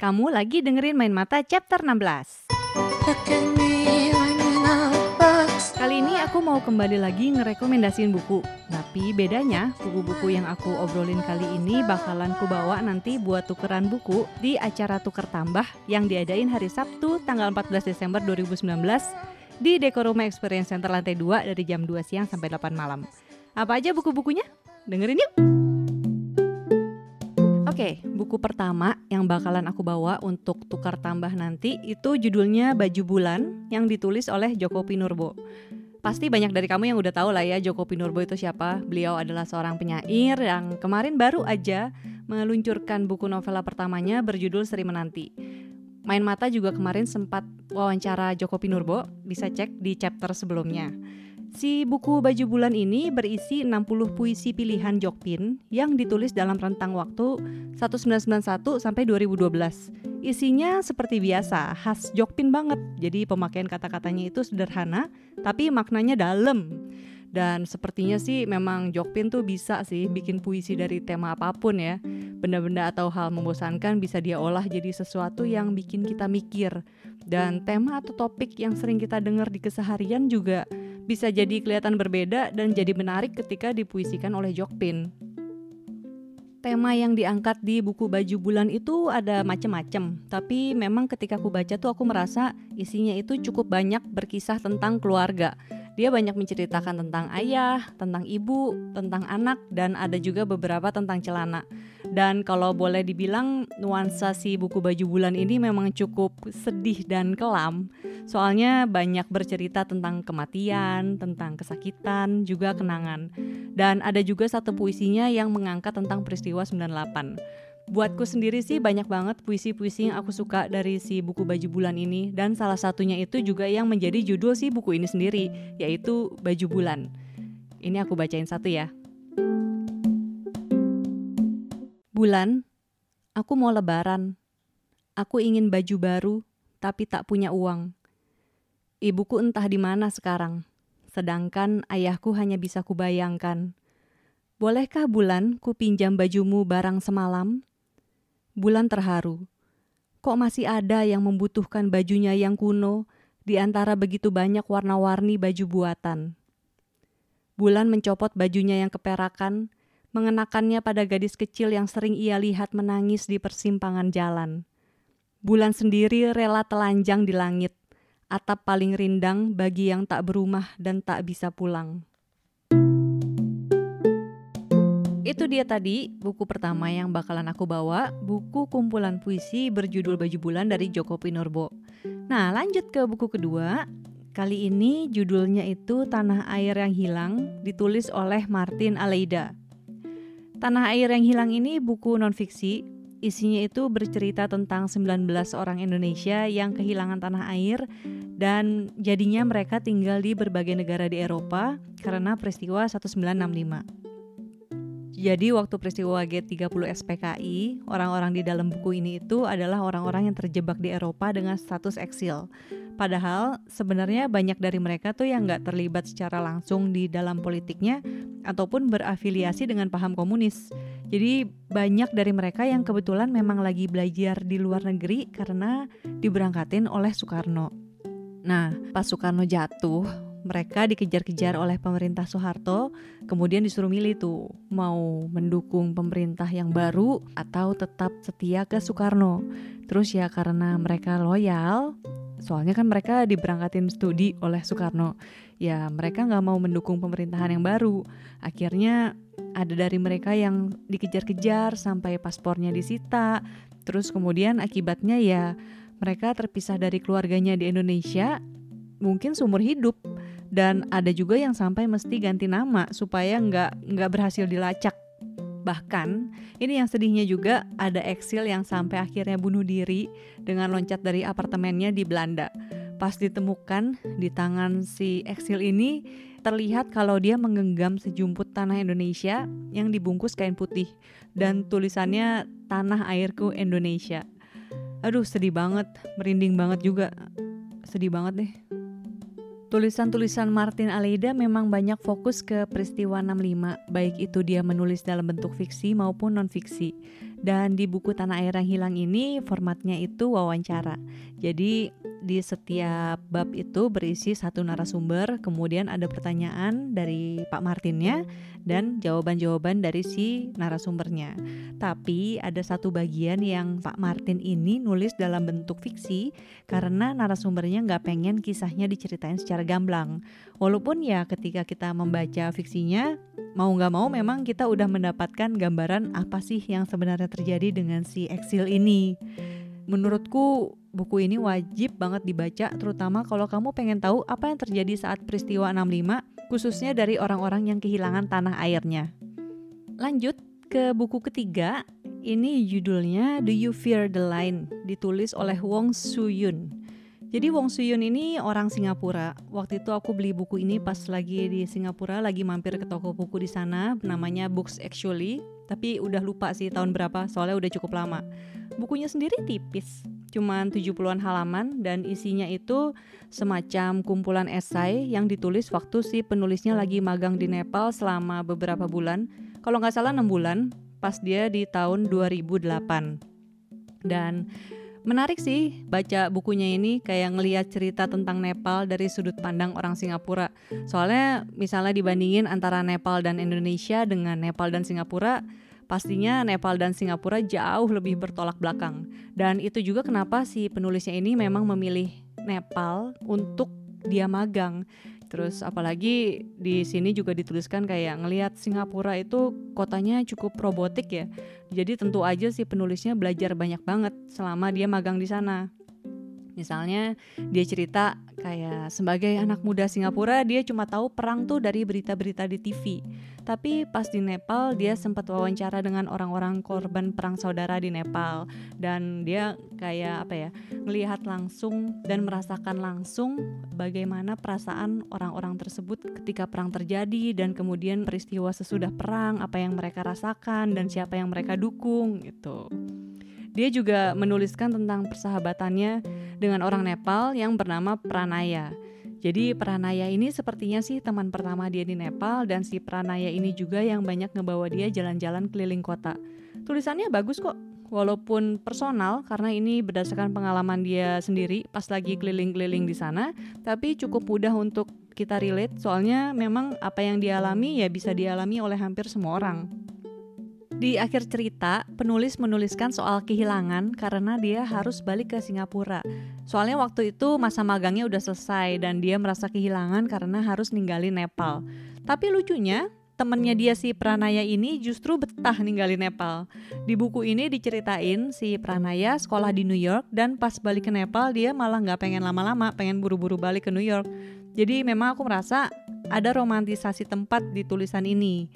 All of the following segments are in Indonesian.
Kamu lagi dengerin Main Mata chapter 16. Kali ini aku mau kembali lagi ngerekomendasiin buku. Tapi bedanya, buku-buku yang aku obrolin kali ini bakalan ku bawa nanti buat tukeran buku di acara tuker tambah yang diadain hari Sabtu tanggal 14 Desember 2019 di Dekoruma Experience Center lantai 2 dari jam 2 siang sampai 8 malam. Apa aja buku-bukunya? Dengerin yuk! Oke, buku pertama yang bakalan aku bawa untuk tukar tambah nanti itu judulnya Baju Bulan yang ditulis oleh Joko Pinurbo. Pasti banyak dari kamu yang udah tahu lah ya Joko Pinurbo itu siapa. Beliau adalah seorang penyair yang kemarin baru aja meluncurkan buku novela pertamanya berjudul Seri Menanti. Main Mata juga kemarin sempat wawancara Joko Pinurbo, bisa cek di chapter sebelumnya. Si buku Baju Bulan ini berisi 60 puisi pilihan Jokpin yang ditulis dalam rentang waktu 1991 sampai 2012. Isinya seperti biasa, khas Jokpin banget. Jadi pemakaian kata-katanya itu sederhana, tapi maknanya dalam. Dan sepertinya sih memang Jokpin tuh bisa sih bikin puisi dari tema apa pun ya. Benda-benda atau hal membosankan bisa dia olah jadi sesuatu yang bikin kita mikir. Dan tema atau topik yang sering kita dengar di keseharian juga bisa jadi kelihatan berbeda dan jadi menarik ketika dipuisikan oleh Jokpin. Tema yang diangkat di buku Baju Bulan itu ada macam-macam, tapi memang ketika aku baca tuh aku merasa isinya itu cukup banyak berkisah tentang keluarga. Dia banyak menceritakan tentang ayah, tentang ibu, tentang anak, dan ada juga beberapa tentang celana. Dan kalau boleh dibilang nuansa si buku baju bulan ini memang cukup sedih dan kelam. Soalnya banyak bercerita tentang kematian, tentang kesakitan, juga kenangan. Dan ada juga satu puisinya yang mengangkat tentang peristiwa 98 buatku sendiri sih banyak banget puisi-puisi yang aku suka dari si buku baju bulan ini dan salah satunya itu juga yang menjadi judul si buku ini sendiri yaitu Baju Bulan. Ini aku bacain satu ya. Bulan, aku mau lebaran. Aku ingin baju baru, tapi tak punya uang. Ibuku entah di mana sekarang, sedangkan ayahku hanya bisa kubayangkan. Bolehkah bulan ku pinjam bajumu barang semalam? Bulan terharu. Kok masih ada yang membutuhkan bajunya yang kuno di antara begitu banyak warna-warni baju buatan? Bulan mencopot bajunya yang keperakan, mengenakannya pada gadis kecil yang sering ia lihat menangis di persimpangan jalan. Bulan sendiri rela telanjang di langit, atap paling rindang bagi yang tak berumah dan tak bisa pulang. Itu dia tadi buku pertama yang bakalan aku bawa, buku kumpulan puisi berjudul Baju Bulan dari Joko Pinurbo. Nah, lanjut ke buku kedua. Kali ini judulnya itu Tanah Air yang Hilang, ditulis oleh Martin Aleida. Tanah Air yang Hilang ini buku nonfiksi, isinya itu bercerita tentang 19 orang Indonesia yang kehilangan tanah air dan jadinya mereka tinggal di berbagai negara di Eropa karena peristiwa 1965. Jadi waktu peristiwa G30 SPKI, orang-orang di dalam buku ini itu adalah orang-orang yang terjebak di Eropa dengan status eksil. Padahal sebenarnya banyak dari mereka tuh yang nggak terlibat secara langsung di dalam politiknya ataupun berafiliasi dengan paham komunis. Jadi banyak dari mereka yang kebetulan memang lagi belajar di luar negeri karena diberangkatin oleh Soekarno. Nah, pas Soekarno jatuh, mereka dikejar-kejar oleh pemerintah Soeharto, kemudian disuruh milih tuh mau mendukung pemerintah yang baru atau tetap setia ke Soekarno. Terus ya karena mereka loyal, soalnya kan mereka diberangkatin studi oleh Soekarno. Ya mereka nggak mau mendukung pemerintahan yang baru. Akhirnya ada dari mereka yang dikejar-kejar sampai paspornya disita. Terus kemudian akibatnya ya mereka terpisah dari keluarganya di Indonesia. Mungkin seumur hidup dan ada juga yang sampai mesti ganti nama supaya nggak nggak berhasil dilacak Bahkan, ini yang sedihnya juga ada eksil yang sampai akhirnya bunuh diri dengan loncat dari apartemennya di Belanda. Pas ditemukan di tangan si eksil ini, terlihat kalau dia menggenggam sejumput tanah Indonesia yang dibungkus kain putih dan tulisannya Tanah Airku Indonesia. Aduh, sedih banget, merinding banget juga. Sedih banget deh. Tulisan-tulisan Martin Aleida memang banyak fokus ke peristiwa 65, baik itu dia menulis dalam bentuk fiksi maupun non-fiksi. Dan di buku Tanah Air yang Hilang ini formatnya itu wawancara. Jadi di setiap bab itu berisi satu narasumber, kemudian ada pertanyaan dari Pak Martinnya dan jawaban-jawaban dari si narasumbernya. Tapi ada satu bagian yang Pak Martin ini nulis dalam bentuk fiksi karena narasumbernya nggak pengen kisahnya diceritain secara gamblang. Walaupun ya ketika kita membaca fiksinya, mau nggak mau memang kita udah mendapatkan gambaran apa sih yang sebenarnya terjadi dengan si Exil ini. Menurutku buku ini wajib banget dibaca terutama kalau kamu pengen tahu apa yang terjadi saat peristiwa 65 khususnya dari orang-orang yang kehilangan tanah airnya. Lanjut ke buku ketiga, ini judulnya Do You Fear the Line, ditulis oleh Wong Suyun. Jadi Wong Suyun ini orang Singapura. Waktu itu aku beli buku ini pas lagi di Singapura, lagi mampir ke toko buku di sana, namanya Books Actually. Tapi udah lupa sih tahun berapa, soalnya udah cukup lama. Bukunya sendiri tipis, cuman 70-an halaman dan isinya itu semacam kumpulan esai yang ditulis waktu si penulisnya lagi magang di Nepal selama beberapa bulan. Kalau nggak salah 6 bulan, pas dia di tahun 2008. Dan menarik sih baca bukunya ini kayak ngeliat cerita tentang Nepal dari sudut pandang orang Singapura. Soalnya misalnya dibandingin antara Nepal dan Indonesia dengan Nepal dan Singapura, Pastinya Nepal dan Singapura jauh lebih bertolak belakang. Dan itu juga kenapa si penulisnya ini memang memilih Nepal untuk dia magang. Terus apalagi di sini juga dituliskan kayak ngelihat Singapura itu kotanya cukup robotik ya. Jadi tentu aja si penulisnya belajar banyak banget selama dia magang di sana. Misalnya dia cerita kayak sebagai anak muda Singapura dia cuma tahu perang tuh dari berita-berita di TV. Tapi pas di Nepal dia sempat wawancara dengan orang-orang korban perang saudara di Nepal dan dia kayak apa ya melihat langsung dan merasakan langsung bagaimana perasaan orang-orang tersebut ketika perang terjadi dan kemudian peristiwa sesudah perang apa yang mereka rasakan dan siapa yang mereka dukung gitu. Dia juga menuliskan tentang persahabatannya dengan orang Nepal yang bernama Pranaya. Jadi Pranaya ini sepertinya sih teman pertama dia di Nepal dan si Pranaya ini juga yang banyak ngebawa dia jalan-jalan keliling kota. Tulisannya bagus kok, walaupun personal karena ini berdasarkan pengalaman dia sendiri pas lagi keliling-keliling di sana, tapi cukup mudah untuk kita relate soalnya memang apa yang dialami ya bisa dialami oleh hampir semua orang. Di akhir cerita, penulis menuliskan soal kehilangan karena dia harus balik ke Singapura. Soalnya waktu itu masa magangnya udah selesai dan dia merasa kehilangan karena harus ninggalin Nepal. Tapi lucunya, temennya dia si Pranaya ini justru betah ninggalin Nepal. Di buku ini diceritain si Pranaya sekolah di New York dan pas balik ke Nepal dia malah nggak pengen lama-lama, pengen buru-buru balik ke New York. Jadi memang aku merasa ada romantisasi tempat di tulisan ini.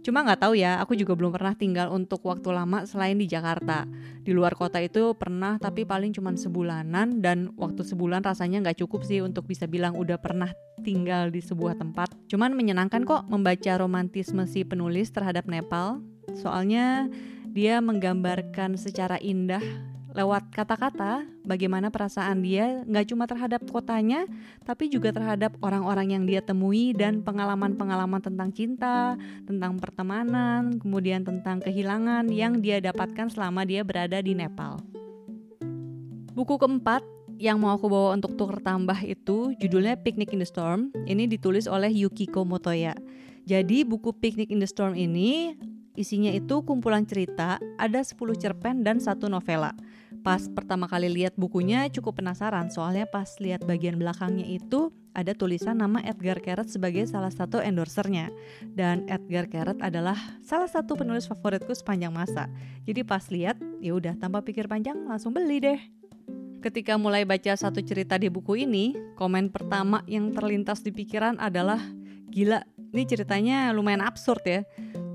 Cuma nggak tahu ya, aku juga belum pernah tinggal untuk waktu lama selain di Jakarta. Di luar kota itu pernah, tapi paling cuma sebulanan dan waktu sebulan rasanya nggak cukup sih untuk bisa bilang udah pernah tinggal di sebuah tempat. Cuman menyenangkan kok membaca romantisme si penulis terhadap Nepal. Soalnya dia menggambarkan secara indah lewat kata-kata bagaimana perasaan dia nggak cuma terhadap kotanya tapi juga terhadap orang-orang yang dia temui dan pengalaman-pengalaman tentang cinta, tentang pertemanan, kemudian tentang kehilangan yang dia dapatkan selama dia berada di Nepal. Buku keempat yang mau aku bawa untuk tukar tambah itu judulnya Picnic in the Storm. Ini ditulis oleh Yukiko Motoya. Jadi buku Picnic in the Storm ini isinya itu kumpulan cerita, ada 10 cerpen dan satu novela. Pas pertama kali lihat bukunya cukup penasaran soalnya pas lihat bagian belakangnya itu ada tulisan nama Edgar Keret sebagai salah satu endorsernya dan Edgar Keret adalah salah satu penulis favoritku sepanjang masa. Jadi pas lihat ya udah tanpa pikir panjang langsung beli deh. Ketika mulai baca satu cerita di buku ini, komen pertama yang terlintas di pikiran adalah gila, ini ceritanya lumayan absurd ya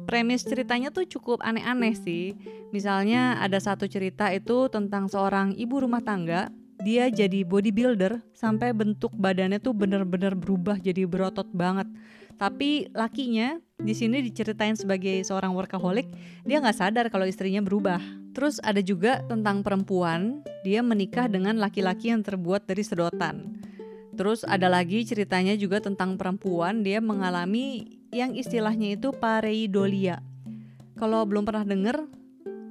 premis ceritanya tuh cukup aneh-aneh sih. Misalnya ada satu cerita itu tentang seorang ibu rumah tangga, dia jadi bodybuilder sampai bentuk badannya tuh bener-bener berubah jadi berotot banget. Tapi lakinya di sini diceritain sebagai seorang workaholic, dia nggak sadar kalau istrinya berubah. Terus ada juga tentang perempuan, dia menikah dengan laki-laki yang terbuat dari sedotan. Terus ada lagi ceritanya juga tentang perempuan, dia mengalami yang istilahnya itu pareidolia. Kalau belum pernah dengar,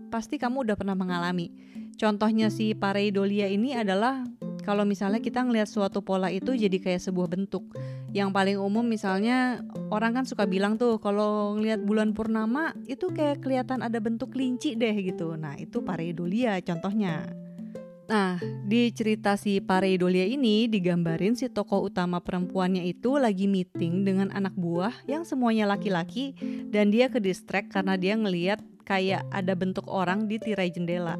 pasti kamu udah pernah mengalami. Contohnya si pareidolia ini adalah kalau misalnya kita ngelihat suatu pola itu jadi kayak sebuah bentuk. Yang paling umum misalnya orang kan suka bilang tuh kalau ngelihat bulan purnama itu kayak kelihatan ada bentuk kelinci deh gitu. Nah, itu pareidolia contohnya. Nah, di cerita si Pareidolia ini digambarin si tokoh utama perempuannya itu lagi meeting dengan anak buah yang semuanya laki-laki dan dia ke distract karena dia ngeliat kayak ada bentuk orang di tirai jendela.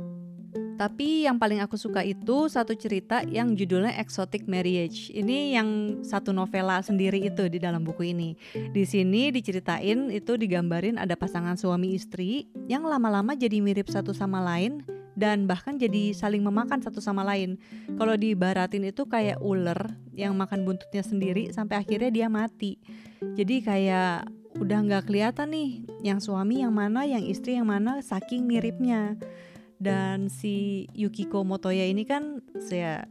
Tapi yang paling aku suka itu satu cerita yang judulnya Exotic Marriage. Ini yang satu novela sendiri itu di dalam buku ini. Di sini diceritain itu digambarin ada pasangan suami istri yang lama-lama jadi mirip satu sama lain dan bahkan jadi saling memakan satu sama lain. Kalau di Baratin itu kayak ular yang makan buntutnya sendiri sampai akhirnya dia mati. Jadi kayak udah nggak kelihatan nih yang suami yang mana, yang istri yang mana saking miripnya. Dan si Yukiko Motoya ini kan saya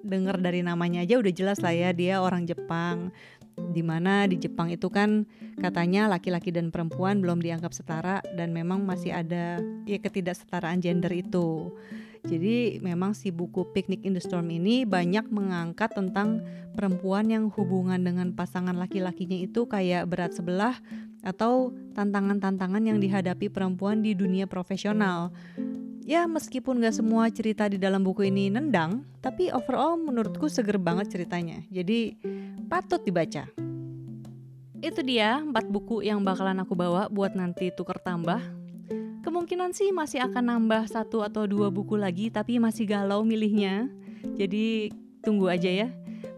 dengar dari namanya aja udah jelas lah ya dia orang Jepang di mana di Jepang itu kan katanya laki-laki dan perempuan belum dianggap setara dan memang masih ada ya ketidaksetaraan gender itu. Jadi memang si buku Picnic in the Storm ini banyak mengangkat tentang perempuan yang hubungan dengan pasangan laki-lakinya itu kayak berat sebelah atau tantangan-tantangan yang dihadapi perempuan di dunia profesional. Ya meskipun gak semua cerita di dalam buku ini nendang, tapi overall menurutku seger banget ceritanya. Jadi patut dibaca. Itu dia empat buku yang bakalan aku bawa buat nanti tuker tambah. Kemungkinan sih masih akan nambah satu atau dua buku lagi tapi masih galau milihnya. Jadi tunggu aja ya.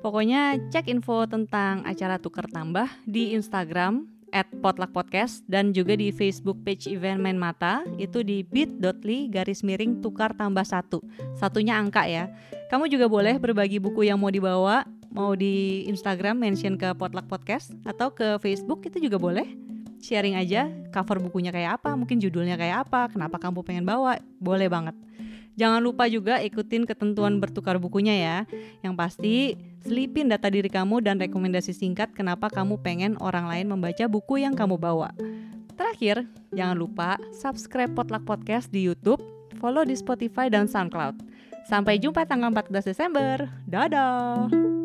Pokoknya cek info tentang acara tuker tambah di Instagram at potluck dan juga di Facebook page event main mata itu di bit.ly garis miring tukar tambah satu satunya angka ya kamu juga boleh berbagi buku yang mau dibawa mau di Instagram mention ke Potluck Podcast atau ke Facebook itu juga boleh sharing aja cover bukunya kayak apa mungkin judulnya kayak apa kenapa kamu pengen bawa boleh banget Jangan lupa juga ikutin ketentuan bertukar bukunya ya. Yang pasti, selipin data diri kamu dan rekomendasi singkat kenapa kamu pengen orang lain membaca buku yang kamu bawa. Terakhir, jangan lupa subscribe Potluck Podcast di YouTube, follow di Spotify dan SoundCloud. Sampai jumpa tanggal 14 Desember. Dadah!